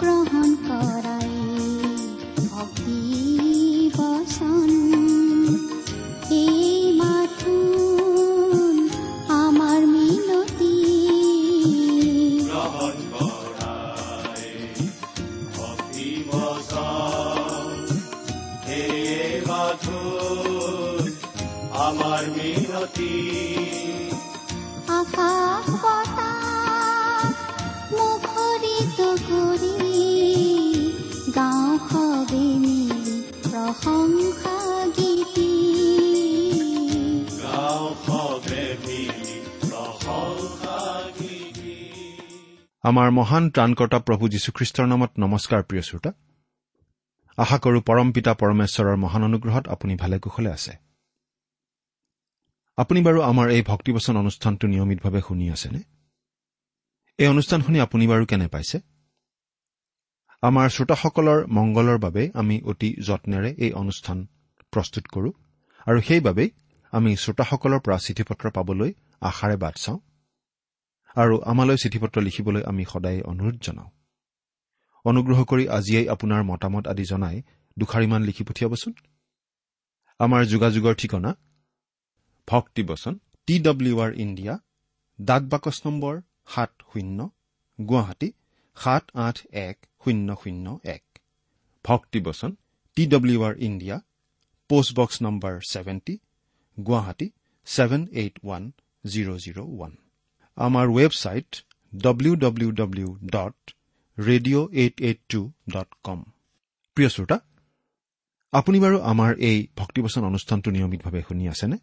গ্ৰহণ আমাৰ মহান ত্ৰাণকৰ্তা প্ৰভু যীশুখ্ৰীষ্টৰ নামত নমস্কাৰ প্ৰিয় শ্ৰোতা। আশা কৰো পৰম পিতা পৰমেশ্বৰৰ মহান অনুগ্ৰহত আপুনি ভালে কুশলে আছে। আপুনি বাৰু আমাৰ এই ভক্তিবচন অনুষ্ঠানটো নিয়মিতভাৱে শুনি আছেনে? এই অনুষ্ঠান শুনি আপুনি বাৰু কেনে পাইছে? আমাৰ শ্ৰোতাসকলৰ মংগলৰ বাবে আমি অতি যত্নেৰে এই অনুষ্ঠান প্ৰস্তুত কৰোঁ আৰু সেইবাবেই আমি শ্ৰোতাসকলৰ পৰা চিঠি পত্ৰ পাবলৈ আশাৰে বাট চাওঁ। আৰু আমালৈ চিঠি পত্ৰ লিখিবলৈ আমি সদায় অনুৰোধ জনাওঁ। অনুগ্ৰহ কৰি আজিয়েই আপোনাৰ মতামত আদি জনাই দুষাৰিমান লিখি পঠিয়াবচোন। আমাৰ যোগাযোগৰ ঠিকনা ভক্তিবচন টি ডব্লিউ আৰ ইণ্ডিয়া ডাক বাকচ নম্বৰ সাত শূন্য গুৱাহাটী সাত আঠ এক শূন্য শূন্য এক। ভক্তিবচন T W R India post box number seventy Guwahati seven eight one zero' zero' one. আমাৰ website W W W dot radio' eight eight two dot com প্ৰিয় শ্ৰোতা আপুনি বাৰু আমাৰ এই ভক্তিবচন অনুষ্ঠানটো নিয়মিতভাৱে শুনি আছেনে?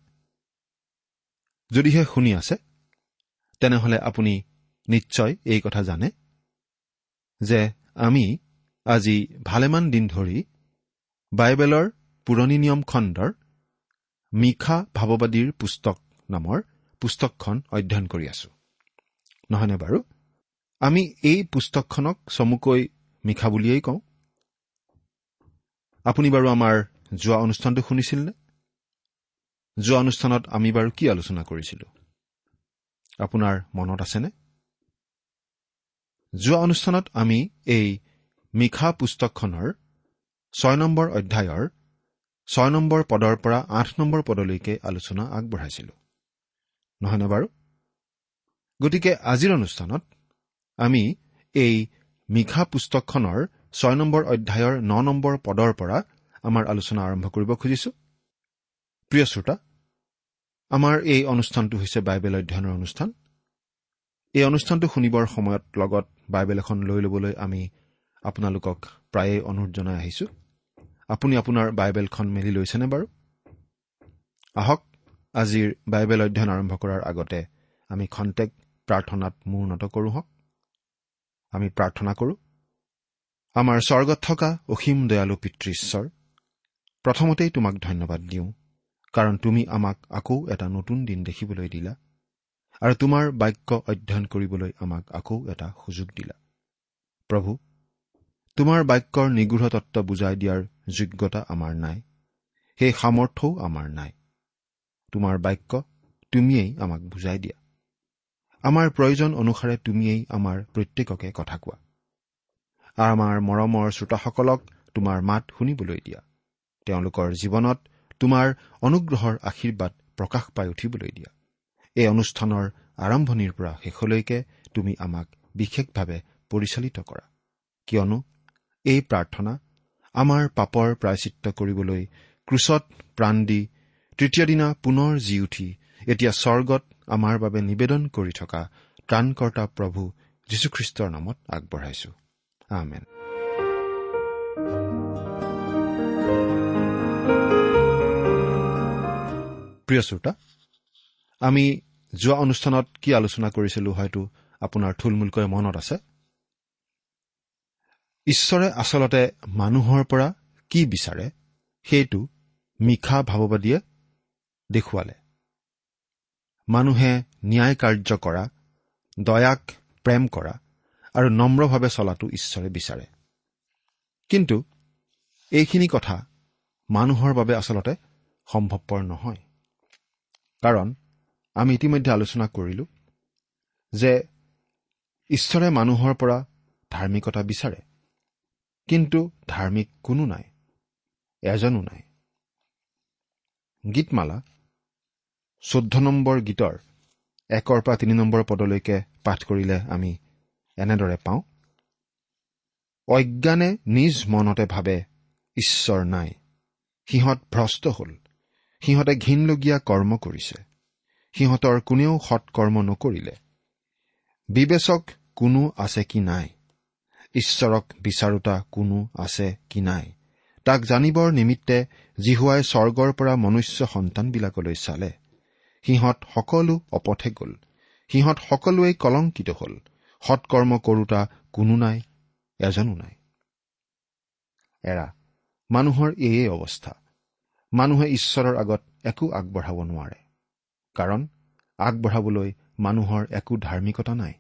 যদিহে শুনি আছে তেনেহলে আপুনি নিশ্চয় এই কথা জানে যে আমি আজি ভালেমান দিন ধৰি বাইবেলৰ পুৰণি নিয়ম খণ্ডৰ মিশা ভাৱবাদীৰ পুস্তক নামৰ পুস্তকখন অধ্যয়ন কৰি আছো। নহয়নে বাৰু? আমি এই পুস্তকখনক চমুকৈ মিশা বুলিয়েই কওঁ। আপুনি বাৰু আমাৰ যোৱা অনুষ্ঠানটো শুনিছিল নে যোৱা অনুষ্ঠানত আমি বাৰু কি আলোচনা কৰিছিলো? আপোনাৰ মনত আছেনে? যোৱা অনুষ্ঠানত আমি এই মিশা পুস্তকখনৰ ছয় নম্বৰ অধ্যায়ৰ ছয় নম্বৰ পদৰ পৰা আঠ নম্বৰ পদলৈকে আলোচনা আগবঢ়াইছিলো। নহয়নে বাৰু? গতিকে আজিৰ অনুষ্ঠানত আমি এই মিশা পুস্তকখনৰ ছয় নম্বৰ অধ্যায়ৰ ন নম্বৰ পদৰ পৰা আমাৰ আলোচনা আৰম্ভ কৰিব খুজিছো। প্ৰিয় শ্ৰোতা আমাৰ এই অনুষ্ঠানটো হৈছে বাইবেল অধ্যয়নৰ অনুষ্ঠান। এই অনুষ্ঠানটো শুনিবৰ সময়ত লগত বাইবেল এখন লৈ ল'বলৈ আমি আপোনালোকক প্ৰায়ে অনুৰোধ জনাই আহিছো। আপুনি আপোনাৰ বাইবেলখন মেলি লৈছেনে বাৰু? আহক আজিৰ বাইবেল অধ্যয়ন আৰম্ভ কৰাৰ আগতে আমি খন্তেক প্ৰাৰ্থনাত মূৰ্ণত কৰোঁ হওক। আমি প্ৰাৰ্থনা কৰোঁ। আমাৰ স্বৰ্গত থকা অসীম দয়ালু পিতৃশ্বৰ প্ৰথমতেই তোমাক ধন্যবাদ দিওঁ কাৰণ তুমি আমাক আকৌ এটা নতুন দিন দেখিবলৈ দিলা আৰু তোমাৰ বাক্য অধ্যয়ন কৰিবলৈ আমাক আকৌ এটা সুযোগ দিলা। প্ৰভু তোমাৰ বাক্যৰ নিগৃঢ় তত্ত্ব বুজাই দিয়াৰ যোগ্যতা আমাৰ নাই সেই সামৰ্থ্যও আমাৰ নাই। তোমাৰ বাক্য তুমিয়েই আমাক বুজাই দিয়া। আমাৰ প্ৰয়োজন অনুসাৰে তুমিয়েই আমাৰ প্ৰত্যেককে কথা কোৱা। আমাৰ মৰমৰ শ্ৰোতাসকলক তোমাৰ মাত শুনিবলৈ দিয়া। তেওঁলোকৰ জীৱনত তোমাৰ অনুগ্ৰহৰ আশীৰ্বাদ প্ৰকাশ পাই উঠিবলৈ দিয়া। এই অনুষ্ঠানৰ আৰম্ভণিৰ পৰা শেষলৈকে তুমি আমাক বিশেষভাৱে পৰিচালিত কৰা। কিয়নো এই প্ৰাৰ্থনা আমাৰ পাপৰ প্ৰায়চিত্ৰ কৰিবলৈ ক্ৰুচত প্ৰাণ দি তৃতীয় দিনা পুনৰ জি উঠি এতিয়া স্বৰ্গত আমাৰ বাবে নিবেদন কৰি থকা ত্ৰাণকৰ্তা প্ৰভু যীশুখ্ৰীষ্টৰ নামত আগবঢ়াইছো। আমেন। প্ৰিয় শ্ৰোতা আমি যোৱা অনুষ্ঠানত কি আলোচনা কৰিছিলো হয়তো আপোনাৰ থুলমূলকৈ মনত আছে? ঈশ্বৰে আচলতে মানুহৰ পৰা কি বিচাৰে সেইটো মিশা ভাৱবাদীয়ে দেখুৱালে। মানুহে ন্যায় কাৰ্য কৰা দয়াক প্ৰেম কৰা আৰু নম্ৰভাৱে চলাটো ঈশ্বৰে বিচাৰে। কিন্তু এইখিনি কথা মানুহৰ বাবে আচলতে সম্ভৱপৰ নহয়। কাৰণ আমি ইতিমধ্যে আলোচনা কৰিলো যে ঈশ্বৰে মানুহৰ পৰা ধাৰ্মিকতা বিচাৰে কিন্তু ধাৰ্মিক কোনো নাই এজনো নাই। গীতমালা চৈধ্য নম্বৰ গীতৰ একৰ পৰা তিনি নম্বৰ পদলৈকে পাঠ কৰিলে আমি এনেদৰে পাওঁ। অজ্ঞানে নিজ মনতে ভাবে ঈশ্বৰ নাই। সিহঁত ভ্ৰষ্ট হ'ল। সিহঁতে ঘীনলগীয়া কৰ্ম কৰিছে। সিহঁতৰ কোনেও সৎকৰ্ম নকৰিলে। বিবেচক কোনো আছে কি নাই? ঈশ্বৰক বিচাৰোতা কোনো আছে কি নাই? তাক জানিবৰ নিমিত্তে জিহুৱাই স্বৰ্গৰ পৰা মনুষ্য সন্তানবিলাকলৈ চালে। সিহঁত সকলো অপথে গ'ল। সিহঁত সকলোৱেই কলংকিত হ'ল। সৎকৰ্ম কৰোতা কোনো নাই এজনো নাই। এৰা মানুহৰ এয়ে অৱস্থা। মানুহে ঈশ্বৰৰ আগত একো আগবঢ়াব নোৱাৰে। কাৰণ আগবঢ়াবলৈ মানুহৰ একো ধাৰ্মিকতা নাই।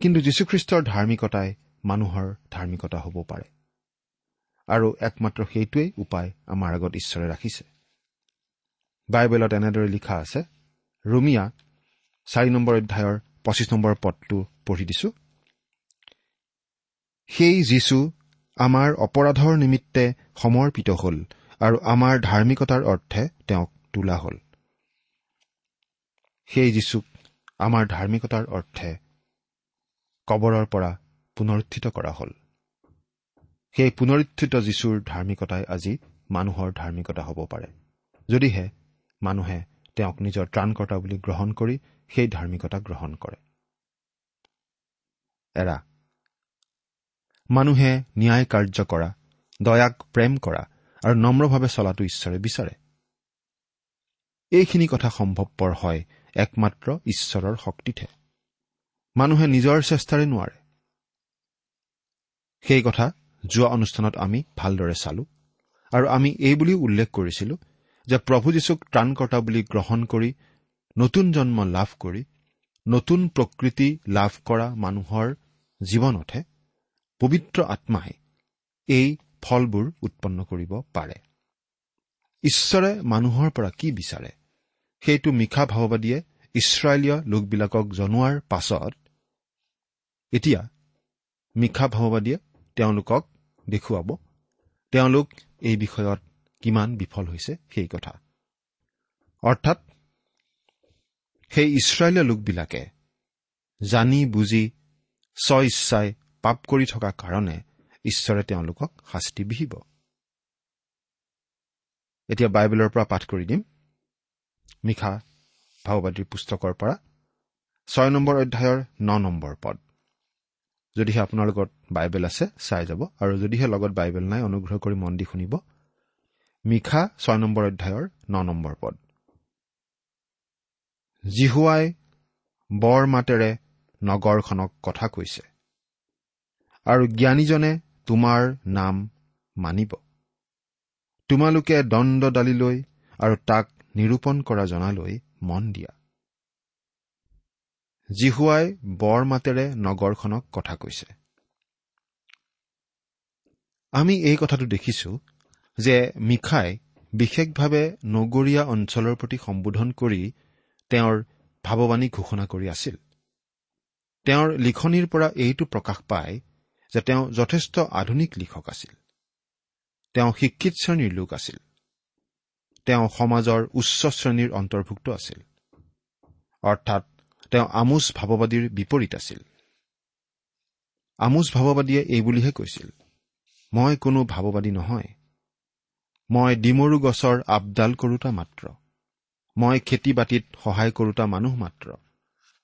কিন্তু যীশুখ্ৰীষ্টৰ ধাৰ্মিকতাই মানুহৰ ধাৰ্মিকতা হ'ব পাৰে। আৰু একমাত্ৰ সেইটোৱেই উপায় আমাৰ আগত ঈশ্বৰে ৰাখিছে। বাইবেলত এনেদৰে লিখা আছে ৰুমিয়া চাৰি নম্বৰ অধ্যায়ৰ পঁচিছ নম্বৰ পদটো পঢ়ি দিছো। সেই যীশু আমাৰ অপৰাধৰ নিমিত্তে সমৰ্পিত হ'ল আৰু আমাৰ ধাৰ্মিকতাৰ অৰ্থে তেওঁক তোলা হ'ল। সেই যীশুক আমাৰ ধাৰ্মিকতাৰ অৰ্থে কবৰৰ পৰা পুনৰুত্থিত কৰা হ'ল। সেই পুনৰুত্থিত যীশুৰ ধাৰ্মিকতাই আজি মানুহৰ ধাৰ্মিকতা হ'ব পাৰে। যদিহে মানুহে তেওঁক নিজৰ ত্ৰাণকৰ্তা বুলি গ্ৰহণ কৰি সেই ধাৰ্মিকতা গ্ৰহণ কৰে। এৰা। মানুহে ন্যায় কাৰ্য কৰা দয়াক প্ৰেম কৰা আৰু নম্ৰভাৱে চলাটো ঈশ্বৰে বিচাৰে। এইখিনি কথা সম্ভৱপৰ হয় একমাত্ৰ ঈশ্বৰৰ শক্তিতহে। মানুহে নিজৰ চেষ্টাৰে নোৱাৰে। সেই কথা যোৱা অনুষ্ঠানত আমি ভালদৰে চালো আৰু আমি এই বুলিও উল্লেখ কৰিছিলো যে প্ৰভু যীশুক ত্ৰাণকৰ্তা বুলি গ্ৰহণ কৰি নতুন জন্ম লাভ কৰি নতুন প্ৰকৃতি লাভ কৰা মানুহৰ জীৱনতহে পবিত্ৰ আত্মাই এই ফলবোৰ উৎপন্ন কৰিব পাৰে। ঈশ্বৰে মানুহৰ পৰা কি বিচাৰে? সেইটো মিশা ভাৱবাদীয়ে ইছৰাইলীয় লোকবিলাকক জনোৱাৰ পাছত এতিয়া মিশা ভাৱবাদীয়ে তেওঁলোকক দেখুৱাব। তেওঁলোক এই বিষয়ত কিমান বিফল হৈছে সেই কথা। অৰ্থাৎ সেই ইছৰাইলীয় লোকবিলাকে জানি বুজি স্ব ইচ্ছাই পাপ কৰি থকা কাৰণে ঈশ্বৰে তেওঁলোকক শাস্তি বিহিব। এতিয়া বাইবেলৰ পৰা পাঠ কৰি দিম। মিশা ভাওবাদীৰ পুস্তকৰ পৰা ছয় নম্বৰ অধ্যায়ৰ ন নম্বৰ পদ। যদিহে আপোনাৰ লগত বাইবেল আছে চাই যাব। আৰু যদিহে লগত বাইবেল নাই অনুগ্ৰহ কৰি মন দি শুনিব। মিশা ছয় নম্বৰ অধ্যায়ৰ ন নম্বৰ পদ। জিহুৱাই বৰ মাতেৰে নগৰখনক কথা কৈছে। আৰু জ্ঞানীজনে তোমাৰ নাম মানিব। তোমালোকে দণ্ডদালিলৈ আৰু তাক নিৰূপণ কৰা জনালৈ মন দিয়া। জিহুৱাই বৰ মাতেৰে নগৰখনক কথা কৈছে। আমি এই কথাটো দেখিছো যে মিখাই বিশেষভাৱে নগৰীয়া অঞ্চলৰ প্ৰতি সম্বোধন কৰি তেওঁৰ ভাৱবাণী ঘোষণা কৰি আছিল। তেওঁৰ লিখনিৰ পৰা এইটো প্ৰকাশ পায় যে তেওঁ যথেষ্ট আধুনিক লিখক আছিল। তেওঁ শিক্ষিত শ্ৰেণীৰ লোক আছিল। তেওঁ সমাজৰ উচ্চ শ্ৰেণীৰ অন্তৰ্ভুক্ত আছিল। অৰ্থাৎ তেওঁ আমোচ ভাৱবাদীৰ বিপৰীত আছিল। আমোচ ভাৱবাদীয়ে এই বুলিহে কৈছিল মই কোনো ভাৱবাদী নহয় মই ডিমৰু গছৰ আপডাল কৰোতা মাত্ৰ। মই খেতি বাতিত সহায় কৰোতা মানুহ মাত্ৰ।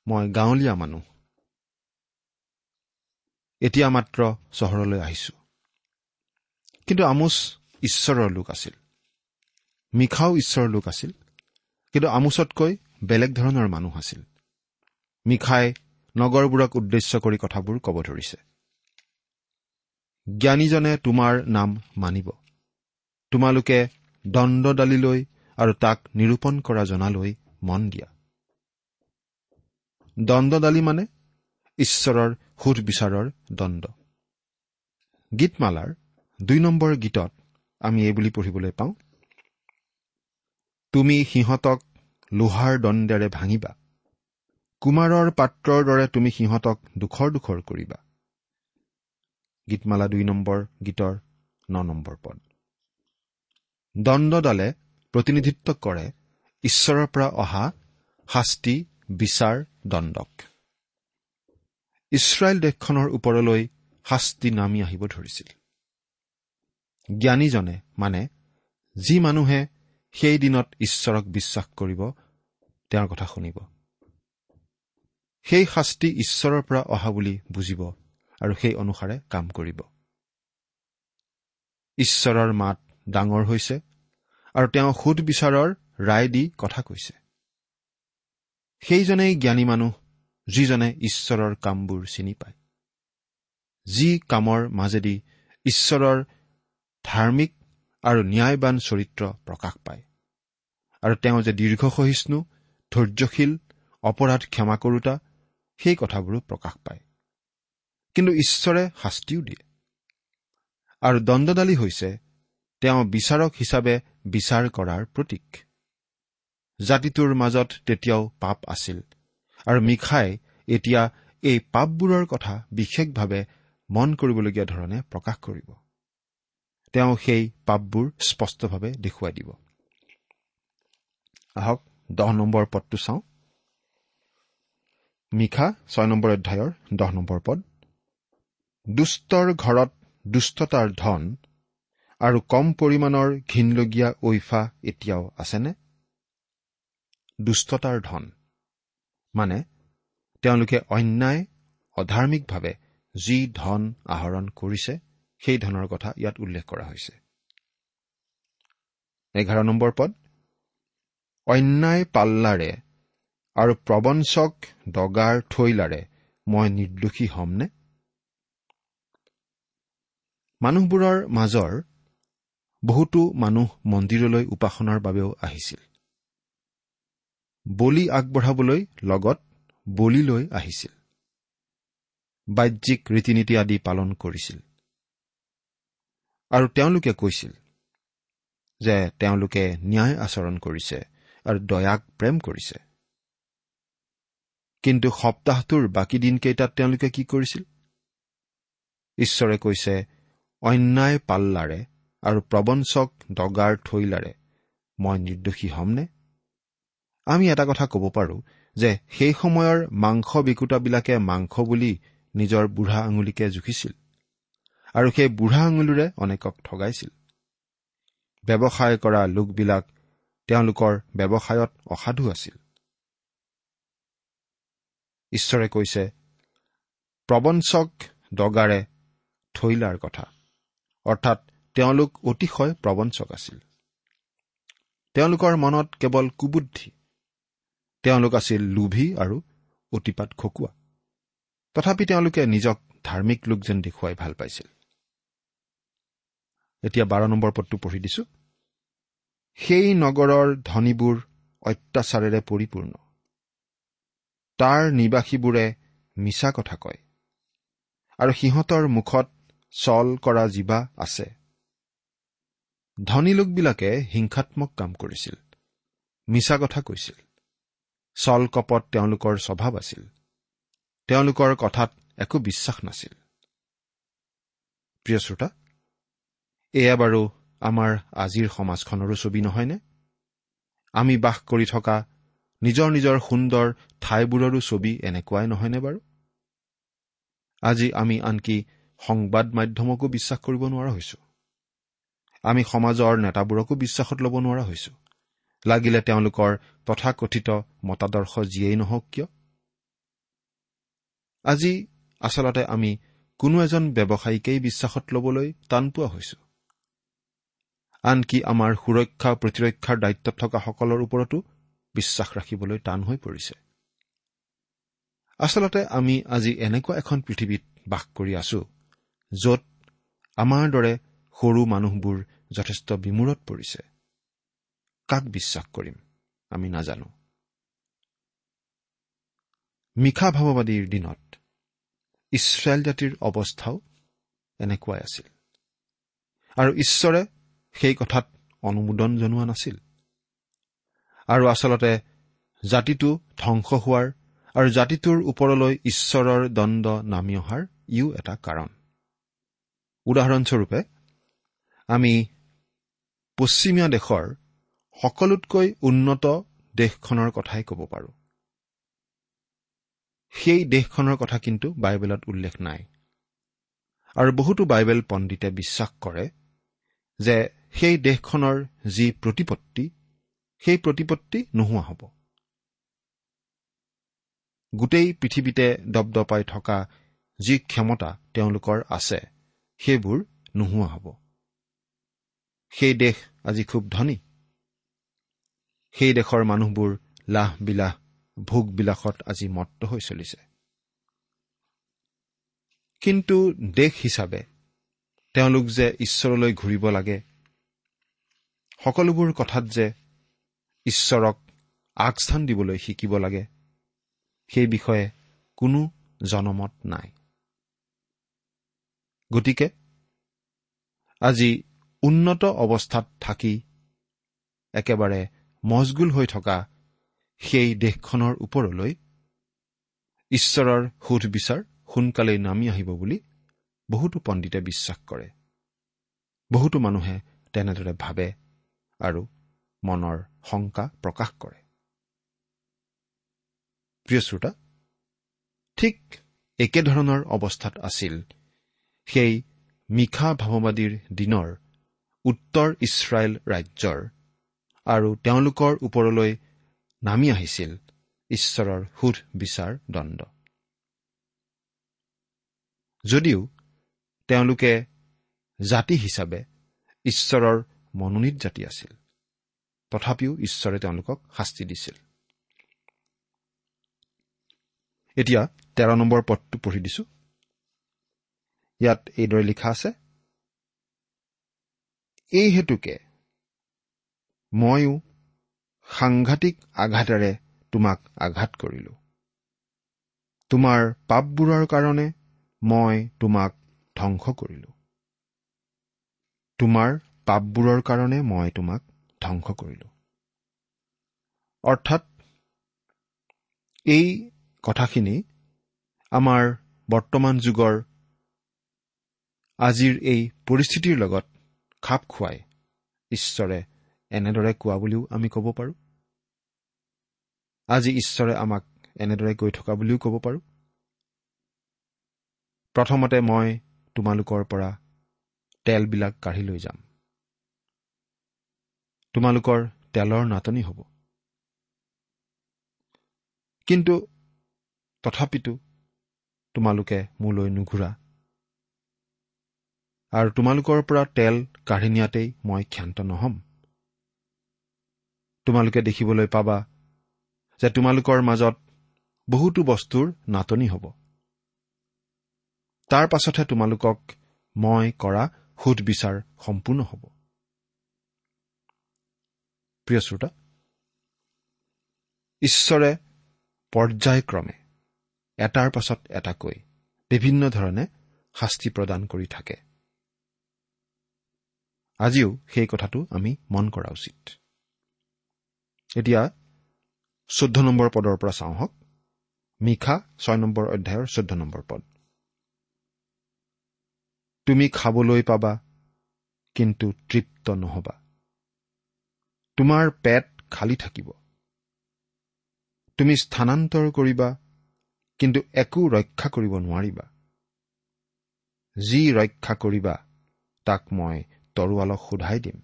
মই গাঁৱলীয়া মানুহ। এতিয়া মাত্ৰ চহৰলৈ আহিছো। কিন্তু আমোচ ঈশ্বৰৰ লোক আছিল। মিখাও ঈশ্বৰৰ লোক আছিল। কিন্তু আমোচতকৈ বেলেগ ধৰণৰ মানুহ আছিল। মিখাই নগৰবোৰক উদ্দেশ্য কৰি কথাবোৰ ক'ব ধৰিছে। জ্ঞানীজনে তোমাৰ নাম মানিব। তোমালোকে দণ্ডদালিলৈ আৰু তাক নিৰূপণ কৰা জনালৈ মন দিয়া। দণ্ডদালি মানে ঈশ্বৰৰ সুধবিচাৰৰ দণ্ড। গীতমালাৰ দুই নম্বৰ গীতত আমি এই বুলি পঢ়িবলৈ পাওঁ তুমি সিহঁতক লোহাৰ দণ্ডেৰে ভাঙিবা কুমাৰৰ পাত্ৰৰ দৰে তুমি সিহঁতক দুখৰ দুখৰ কৰিবা। গীতমালা দুই নম্বৰ গীতৰ ন নম্বৰ পদ। দণ্ডডালে প্ৰতিনিধিত্ব কৰে ঈশ্বৰৰ পৰা অহা শাস্তি বিচাৰ দণ্ডক। ইছৰাইল দেশখনৰ ওপৰলৈ শাস্তি নামি আহিব ধৰিছিল। জ্ঞানীজনে মানে যি মানুহে সেই দিনত ঈশ্বৰক বিশ্বাস কৰিব তেওঁৰ কথা শুনিব। সেই শাস্তি ঈশ্বৰৰ পৰা অহা বুলি বুজিব আৰু সেই অনুসাৰে কাম কৰিব। ঈশ্বৰৰ মাত ডাঙৰ হৈছে আৰু তেওঁ সুধবিচাৰৰ ৰায় দি কথা কৈছে। সেইজনেই জ্ঞানী মানুহ যিজনে ঈশ্বৰৰ কামবোৰ চিনি পায়। যি কামৰ মাজেদি ঈশ্বৰৰ ধাৰ্মিক আৰু ন্যায়বান চৰিত্ৰ প্ৰকাশ পায়। আৰু তেওঁ যে দীৰ্ঘসহিষ্ণু ধৈৰ্যশীল অপৰাধ ক্ষমা কৰোতা সেই কথাবোৰো প্ৰকাশ পায়। কিন্তু ঈশ্বৰে শাস্তিও দিয়ে। আৰু দণ্ডদালি হৈছে তেওঁ বিচাৰক হিচাপে বিচাৰ কৰাৰ প্ৰতীক। জাতিটোৰ মাজত তেতিয়াও পাপ আছিল আৰু মিখাই এতিয়া এই পাপবোৰৰ কথা বিশেষভাৱে মন কৰিবলগীয়া ধৰণে প্ৰকাশ কৰিব। তেওঁ সেই পাপবোৰ স্পষ্টভাৱে দেখুৱাই দিব। আহক দহ নম্বৰ পদটো চাওঁ। মিখা ছয় নম্বৰ অধ্যায়ৰ দহ নম্বৰ পদ। দুষ্টৰ ঘৰত দুষ্টতাৰ ধন আৰু কম পৰিমাণৰ ঘীনলগীয়া ঐফা এতিয়াও আছেনে? দুষ্টতাৰ ধন। মানে তেওঁলোকে অন্যায় অধাৰ্মিকভাৱে যি ধন আহৰণ কৰিছে সেই ধনৰ কথা ইয়াত উল্লেখ কৰা হৈছে। এঘাৰ নম্বৰ পদ। অন্যায় পাল্লাৰে আৰু প্ৰবঞ্চক দগাৰ থৈলাৰে মই নিৰ্দোষী হ'মনে? মানুহবোৰৰ মাজৰ বহুতো মানুহ মন্দিৰলৈ উপাসনাৰ বাবেও আহিছিল। বলি আগবঢ়াবলৈ লগত বলি লৈ আহিছিল। বাহ্যিক ৰীতি নীতি আদি পালন কৰিছিল। আৰু তেওঁলোকে কৈছিল যে তেওঁলোকে ন্যায় আচৰণ কৰিছে আৰু দয়াক প্ৰেম কৰিছে। কিন্তু সপ্তাহটোৰ বাকী দিনকেইটাত তেওঁলোকে কি কৰিছিল? ঈশ্বৰে কৈছে অন্যায় পাল্লাৰে আৰু প্ৰবঞ্চক দগাৰ থৈলাৰে মই নিৰ্দোষী হ'মনে? আমি এটা কথা ক'ব পাৰোঁ যে সেই সময়ৰ মাংস বিকুতাবিলাকে মাংস বুলি নিজৰ বুঢ়া আঙুলিকে জুখিছিল আৰু সেই বুঢ়া আঙুলিৰে অনেকক ঠগাইছিল। ব্যৱসায় কৰা লোকবিলাক তেওঁলোকৰ ব্যৱসায়ত অসাধু আছিল। ঈশ্বৰে কৈছে প্ৰবঞ্চক দগাৰে থৈলাৰ কথা। অৰ্থাৎ তেওঁলোক অতিশয় প্ৰবঞ্চক আছিল। তেওঁলোকৰ মনত কেৱল কুবুদ্ধি তেওঁলোক আছিল লোভী আৰু অতিপাত খকুৱা। তথাপি তেওঁলোকে নিজক ধাৰ্মিক লোক যেন দেখুৱাই ভাল পাইছিল। এতিয়া বাৰ নম্বৰ পদটো পঢ়ি দিছো। সেই নগৰৰ ধনীবোৰ অত্যাচাৰেৰে পৰিপূৰ্ণ। তাৰ নিবাসীবোৰে মিছা কথা কয়। আৰু সিহঁতৰ মুখত চল কৰা জীৱা আছে। ধনী লোকবিলাকে হিংসাত্মক কাম কৰিছিল। মিছা কথা কৈছিল। চল কপত তেওঁলোকৰ স্বভাৱ আছিল। তেওঁলোকৰ কথাত একো বিশ্বাস নাছিল। প্ৰিয় শ্ৰোতা এয়া বাৰু আমাৰ আজিৰ সমাজখনৰো ছবি নহয়নে? আমি বাস কৰি থকা নিজৰ নিজৰ সুন্দৰ ঠাইবোৰৰো ছবি এনেকুৱাই নহয়নে বাৰু? আজি আমি আনকি সংবাদ মাধ্যমকো বিশ্বাস কৰিব নোৱাৰা হৈছো। আমি সমাজৰ নেতাবোৰকো বিশ্বাসত ল'ব নোৱাৰা হৈছো। লাগিলে তেওঁলোকৰ তথাকথিত মতাদৰ্শ যিয়েই নহওক কিয়? আজি আচলতে আমি কোনো এজন ব্যৱসায়ীকেই বিশ্বাসত ল'বলৈ টান পোৱা হৈছো। আনকি আমাৰ সুৰক্ষা প্ৰতিৰক্ষাৰ দায়িত্বত থকা সকলৰ ওপৰতো বিশ্বাস ৰাখিবলৈ টান হৈ পৰিছে। আচলতে আমি আজি এনেকুৱা এখন পৃথিৱীত বাস কৰি আছো য'ত আমাৰ দৰে সৰু মানুহবোৰ যথেষ্ট বিমূৰত পৰিছে। কাক বিশ্বাস কৰিম আমি নাজানো। মিশা ভাৱবাদীৰ দিনত ইছৰাইল জাতিৰ অৱস্থাও এনেকুৱাই আছিল। আৰু ঈশ্বৰে সেই কথাত অনুমোদন জনোৱা নাছিল। আৰু আচলতে জাতিটো ধ্বংস হোৱাৰ আৰু জাতিটোৰ ওপৰলৈ ঈশ্বৰৰ দণ্ড নামি অহাৰ ইও এটা কাৰণ। উদাহৰণস্বৰূপে আমি পশ্চিমীয়া দেশৰ সকলোতকৈ উন্নত দেশখনৰ কথাই ক'ব পাৰোঁ। সেই দেশখনৰ কথা কিন্তু বাইবেলত উল্লেখ নাই। আৰু বহুতো বাইবেল পণ্ডিতে বিশ্বাস কৰে যে সেই দেশখনৰ যি প্ৰতিপত্তি সেই প্ৰতিপত্তি নোহোৱা হ'ব। গোটেই পৃথিৱীতে দপদপাই থকা যি ক্ষমতা তেওঁলোকৰ আছে সেইবোৰ নোহোৱা হ'ব। সেই দেশ আজি খুব ধনী। সেই দেশৰ মানুহবোৰ লাহ বিলাহ ভোগবিলাসত আজি মত্ত হৈ চলিছে। কিন্তু দেশ হিচাপে তেওঁলোক যে ঈশ্বৰলৈ ঘূৰিব লাগে সকলোবোৰ কথাত যে ঈশ্বৰক আগস্থান দিবলৈ শিকিব লাগে সেই বিষয়ে কোনো জনমত নাই। গতিকে আজি উন্নত অৱস্থাত থাকি একেবাৰে মজগুল হৈ থকা সেই দেশখনৰ ওপৰলৈ ঈশ্বৰৰ সুধবিচাৰ সোনকালেই নামি আহিব বুলি বহুতো পণ্ডিতে বিশ্বাস কৰে। বহুতো মানুহে তেনেদৰে ভাবে আৰু মনৰ শংকা প্ৰকাশ কৰে। প্ৰিয় শ্ৰোতা ঠিক একেধৰণৰ অৱস্থাত আছিল সেই মিশা ভাৱবাদীৰ দিনৰ উত্তৰ ইছৰাইল ৰাজ্যৰ আৰু তেওঁলোকৰ ওপৰলৈ নামি আহিছিল ঈশ্বৰৰ সুধ বিচাৰ দণ্ড। যদিও তেওঁলোকে জাতি হিচাপে ঈশ্বৰৰ মনোনীত জাতি আছিল তথাপিও ঈশ্বৰে তেওঁলোকক শাস্তি দিছিল। এতিয়া তেৰ নম্বৰ পদটো পঢ়ি দিছো। ইয়াত এইদৰে লিখা আছে এই হেতুকে ময়ো সাংঘাতিক আঘাতেৰে তোমাক আঘাত কৰিলো। তোমাৰ পাপবোৰৰ কাৰণে মই তোমাক ধ্বংস কৰিলো। তোমাৰ পাপবোৰৰ কাৰণে মই তোমাক ধ্বংস কৰিলো। অৰ্থাৎ এই কথাখিনি আমাৰ বৰ্তমান যুগৰ আজিৰ এই পৰিস্থিতিৰ লগত খাপ খুৱাই ঈশ্বৰে এনেদৰে কোৱা বুলিও আমি ক'ব পাৰোঁ। আজি ঈশ্বৰে আমাক এনেদৰে কৈ থকা বুলিও ক'ব পাৰোঁ। প্ৰথমতে মই তোমালোকৰ পৰা তেলবিলাক কাঢ়ি লৈ যাম। তোমালোকৰ তেলৰ নাটনি হ'ব। কিন্তু তথাপিতো তোমালোকে মোলৈ নুঘূৰা। আৰু তোমালোকৰ পৰা তেল কাঢ়ি নিয়াতেই মই ক্ষান্ত নহ'ম। তোমালোকে দেখিবলৈ পাবা যে তোমালোকৰ মাজত বহুতো বস্তুৰ নাটনি হ'ব। তাৰ পাছতহে তোমালোকক মই কৰা সোধ বিচাৰ সম্পূৰ্ণ হ'ব। প্ৰিয় শ্ৰোতা ঈশ্বৰে পৰ্যায়ক্ৰমে এটাৰ পাছত এটাকৈ বিভিন্ন ধৰণে শাস্তি প্ৰদান কৰি থাকে। আজিও সেই কথাটো আমি মন কৰা উচিত। এতিয়া চৈধ্য নম্বৰ পদৰ পৰা চাওঁ হওক। মিশা ছয় নম্বৰ অধ্যায়ৰ চৈধ্য নম্বৰ পদ। তুমি খাবলৈ পাবা কিন্তু তৃপ্ত নহবা। তোমাৰ পেট খালী থাকিব। তুমি স্থানান্তৰ কৰিবা কিন্তু একো ৰক্ষা কৰিব নোৱাৰিবা। যি ৰক্ষা কৰিবা তাক মই তৰোৱালক সোধাই দিম।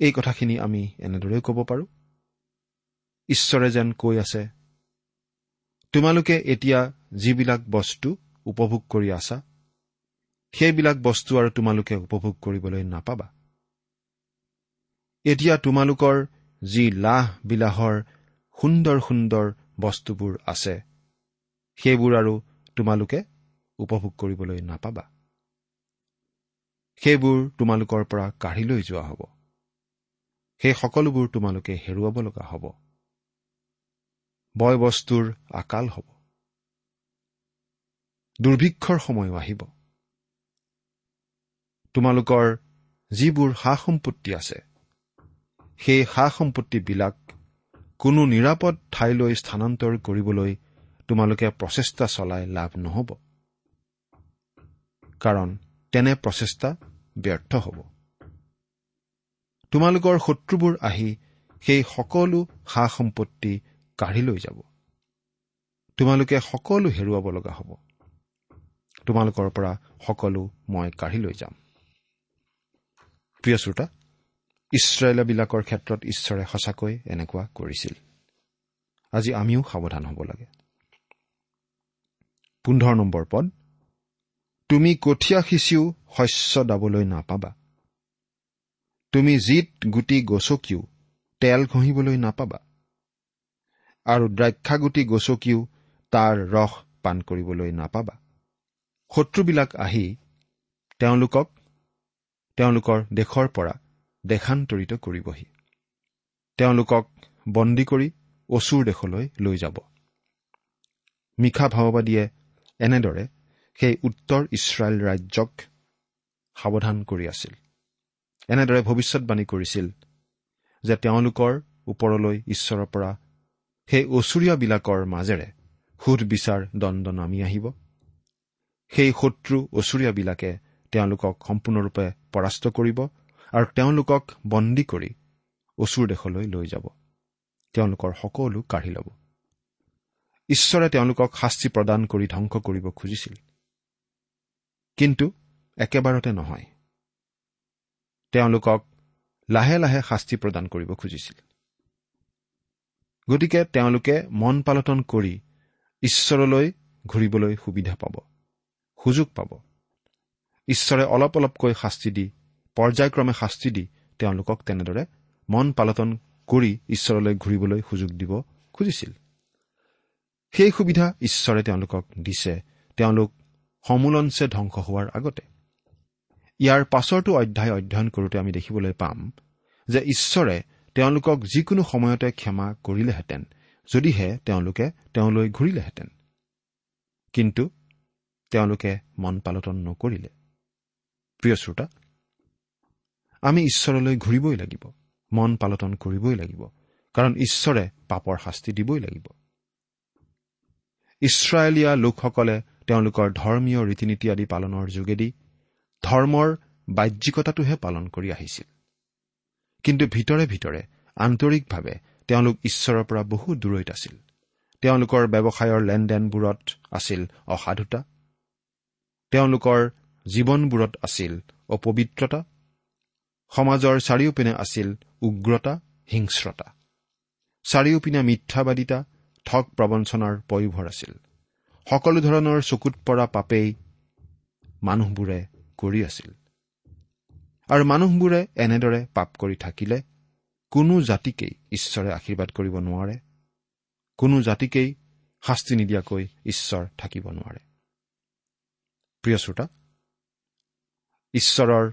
এই কথাখিনি আমি এনেদৰেই ক'ব পাৰোঁ। ঈশ্বৰে যেন কৈ আছে তোমালোকে এতিয়া যিবিলাক বস্তু উপভোগ কৰি আছা সেইবিলাক বস্তু আৰু তোমালোকে উপভোগ কৰিবলৈ নাপাবা। এতিয়া তোমালোকৰ যি লাহ বিলাহৰ সুন্দৰ সুন্দৰ বস্তুবোৰ আছে সেইবোৰ আৰু তোমালোকে উপভোগ কৰিবলৈ নাপাবা। সেইবোৰ তোমালোকৰ পৰা কাঢ়ি লৈ যোৱা হ'ব। সেই সকলোবোৰ তোমালোকে হেৰুৱাব লগা হ'ব। বয় বস্তুৰ আকাল হ'ব। দুৰ্ভিক্ষৰ সময়ো আহিব। তোমালোকৰ যিবোৰ সা সম্পত্তি আছে সেই সা সম্পত্তিবিলাক কোনো নিৰাপদ ঠাইলৈ স্থানান্তৰ কৰিবলৈ তোমালোকে প্ৰচেষ্টা চলাই লাভ নহ'ব। কাৰণ তেনে প্ৰচেষ্টা ব্যৰ্থ হ'ব। তোমালোকৰ শত্ৰুবোৰ আহি সেই সকলো সা সম্পত্তি কাঢ়ি লৈ যাব। তোমালোকে সকলো হেৰুৱাব লগা হ'ব। তোমালোকৰ পৰা সকলো মই কাঢ়ি লৈ যাম। প্ৰিয় শ্ৰোতা ইছৰাইলবিলাকৰ ক্ষেত্ৰত ঈশ্বৰে সঁচাকৈ এনেকুৱা কৰিছিল। আজি আমিও সাৱধান হ'ব লাগে। পোন্ধৰ নম্বৰ পদ তুমি কঠীয়া সিঁচিও শস্য দাবলৈ নাপাবা। তুমি জিত গুটি গছকিও তেল ঘঁহিবলৈ নাপাবা। আৰু দ্ৰাক্ষাগুটি গছকিও তাৰ ৰস পাণ কৰিবলৈ নাপাবা। শত্ৰুবিলাক আহি তেওঁলোকক তেওঁলোকৰ দেশৰ পৰা দেশান্তৰিত কৰিবহি। তেওঁলোকক বন্দী কৰি অচুৰ দেশলৈ লৈ যাব। মিশা ভাওবাদীয়ে এনেদৰে সেই উত্তৰ ইছৰাইল ৰাজ্যক সাৱধান কৰি আছিল। এনেদৰে ভৱিষ্যৎবাণী কৰিছিল যে তেওঁলোকৰ ওপৰলৈ ঈশ্বৰৰ পৰা সেই অচুৰীয়াবিলাকৰ মাজেৰে সোধ বিচাৰ দণ্ড নামি আহিব। সেই শত্ৰু অচুৰীয়াবিলাকে তেওঁলোকক সম্পূৰ্ণৰূপে পৰাস্ত কৰিব আৰু তেওঁলোকক বন্দী কৰি অচুৰ দেশলৈ লৈ যাব। তেওঁলোকৰ সকলো কাঢ়ি ল'ব। ঈশ্বৰে তেওঁলোকক শাস্তি প্ৰদান কৰি ধ্বংস কৰিব খুজিছিল। কিন্তু একেবাৰতে নহয়। তেওঁলোকক লাহে লাহে শাস্তি প্ৰদান কৰিব খুজিছিল। গতিকে তেওঁলোকে মন পালটন কৰি ঈশ্বৰলৈ ঘূৰিবলৈ সুবিধা পাব সুযোগ পাব। ঈশ্বৰে অলপ অলপকৈ শাস্তি দি পৰ্যায়ক্ৰমে শাস্তি দি তেওঁলোকক তেনেদৰে মন পালটন কৰি ঈশ্বৰলৈ ঘূৰিবলৈ সুযোগ দিব খুজিছিল। সেই সুবিধা ঈশ্বৰে তেওঁলোকক দিছে। তেওঁলোক সমূলঞ্চে ধ্বংস হোৱাৰ আগতে। ইয়াৰ পাছৰটো অধ্যায় অধ্যয়ন কৰোঁতে আমি দেখিবলৈ পাম যে ঈশ্বৰে তেওঁলোকক যিকোনো সময়তে ক্ষমা কৰিলেহেঁতেন যদিহে তেওঁলোকে তেওঁলৈ ঘূৰিলেহেঁতেন। কিন্তু তেওঁলোকে মন পালটন নকৰিলে। প্ৰিয় শ্ৰোতা আমি ঈশ্বৰলৈ ঘূৰিবই লাগিব মন পালটন কৰিবই লাগিব কাৰণ ঈশ্বৰে পাপৰ শাস্তি দিবই লাগিব। ইছৰাইলীয়া লোকসকলে তেওঁলোকৰ ধৰ্মীয় ৰীতি নীতি আদি পালনৰ যোগেদি ধৰ্মৰ বাহ্যিকতাটোহে পালন কৰি আহিছিল। কিন্তু ভিতৰে ভিতৰে আন্তৰিকভাৱে তেওঁলোক ঈশ্বৰৰ পৰা বহু দূৰৈত আছিল। তেওঁলোকৰ ব্যৱসায়ৰ লেনদেনবোৰত আছিল অসাধুতা। তেওঁলোকৰ জীৱনবোৰত আছিল অপবিত্ৰতা। সমাজৰ চাৰিওপিনে আছিল উগ্ৰতা হিংস্ৰতা। চাৰিওপিনে মিথ্যাবাদিতা ঠগ প্ৰবঞ্চনাৰ পয়োভৰ আছিল। সকলো ধৰণৰ চকুত পৰা পাপেই মানুহবোৰে কৰি আছিল। আৰু মানুহবোৰে এনেদৰে পাপ কৰি থাকিলে কোনো জাতিকেই ঈশ্বৰে আশীৰ্বাদ কৰিব নোৱাৰে কোনো জাতিকেই শাস্তি নিদিয়াকৈ ঈশ্বৰ থাকিব নোৱাৰে। প্ৰিয় শ্ৰোতা ঈশ্বৰৰ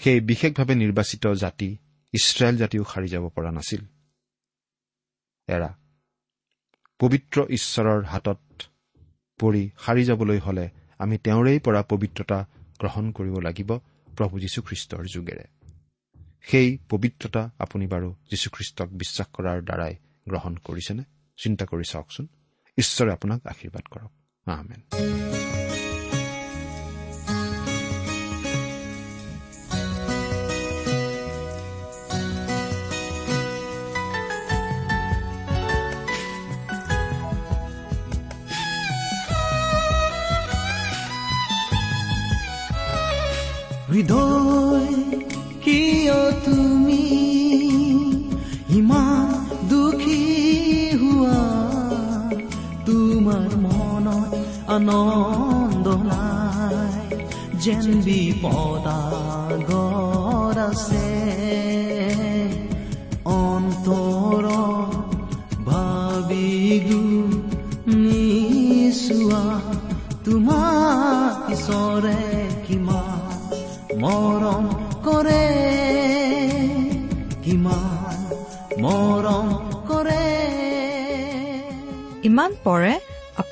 সেই বিশেষভাৱে নিৰ্বাচিত জাতি ইছৰাইল জাতিও সাৰি যাব পৰা নাছিল। এৰা পবিত্ৰ ঈশ্বৰৰ হাতত পৰি সাৰি যাবলৈ হলে আমি তেওঁৰে পৰা পবিত্ৰতা গ্ৰহণ কৰিব লাগিব প্ৰভু যীশুখ্ৰীষ্টৰ যোগেৰে। সেই পবিত্ৰতা আপুনি বাৰু যীশুখ্ৰীষ্টক বিশ্বাস কৰাৰ দ্বাৰাই গ্ৰহণ কৰিছেনে? চিন্তা কৰি চাওকচোন। ঈশ্বৰে আপোনাক আশীৰ্বাদ কৰক। আহমেন আনন্দ নাই যেন বিপদাগৰ আছে। অন্তৰ ভাবি নিচোৱা তোমাৰ ঈশ্বৰে কিমান মৰম কৰে কিমান মৰম কৰে। ইমান পৰে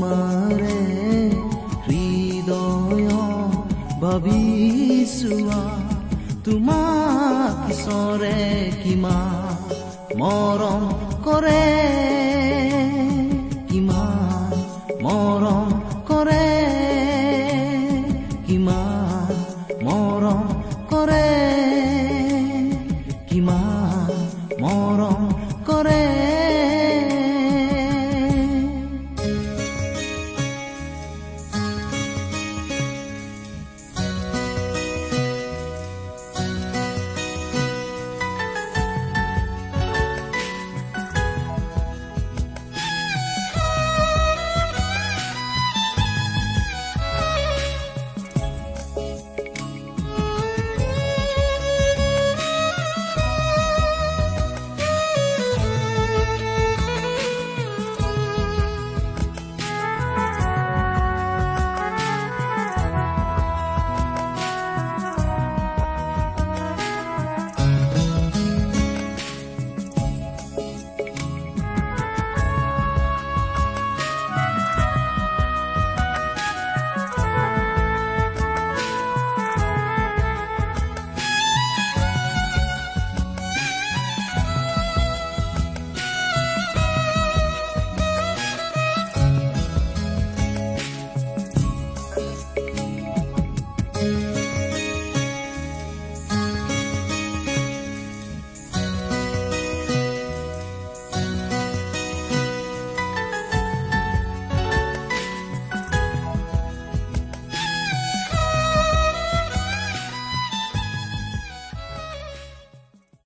তোমাৰে হৃদয় ভাবিছোৱা তোমাক ঈশ্বৰে কিমান মৰম কৰে।